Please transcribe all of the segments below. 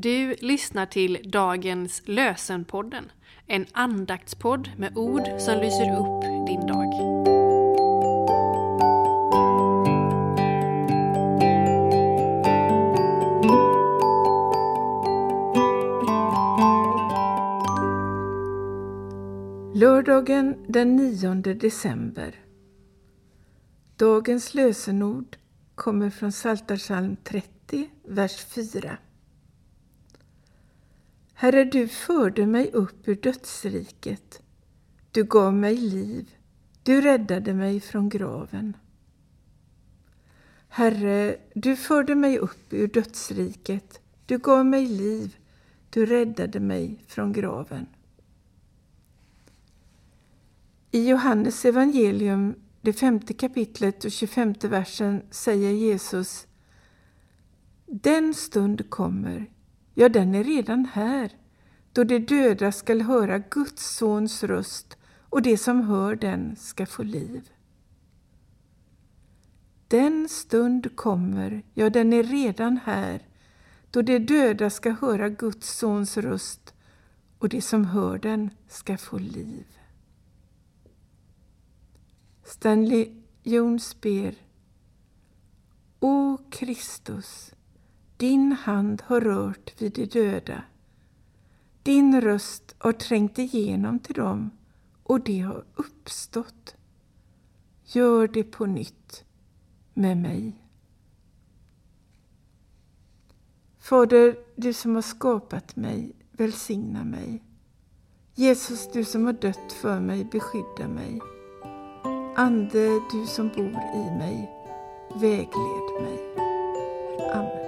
Du lyssnar till dagens Lösenpodden, en andaktspodd med ord som lyser upp din dag. Lördagen den 9 december. Dagens lösenord kommer från Psaltarpsalm 30, vers 4. Herre, du förde mig upp ur dödsriket. Du gav mig liv. Du räddade mig från graven. Herre, du förde mig upp ur dödsriket. Du gav mig liv. Du räddade mig från graven. I Johannes evangelium, det femte kapitlet och 25 versen säger Jesus Den stund kommer, ja den är redan här, då de döda skall höra Guds sons röst och de som hör den ska få liv. Den stund kommer, ja den är redan här, då de döda ska höra Guds sons röst och de som hör den ska få liv. Stanley Jones ber O Kristus, din hand har rört vid de döda. Din röst har trängt igenom till dem och de har uppstått. Gör det på nytt med mig. Fader, du som har skapat mig, välsigna mig. Jesus, du som har dött för mig, beskydda mig. Ande, du som bor i mig, vägled mig. Amen.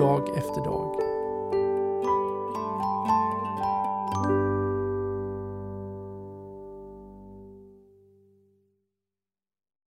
dag efter dag.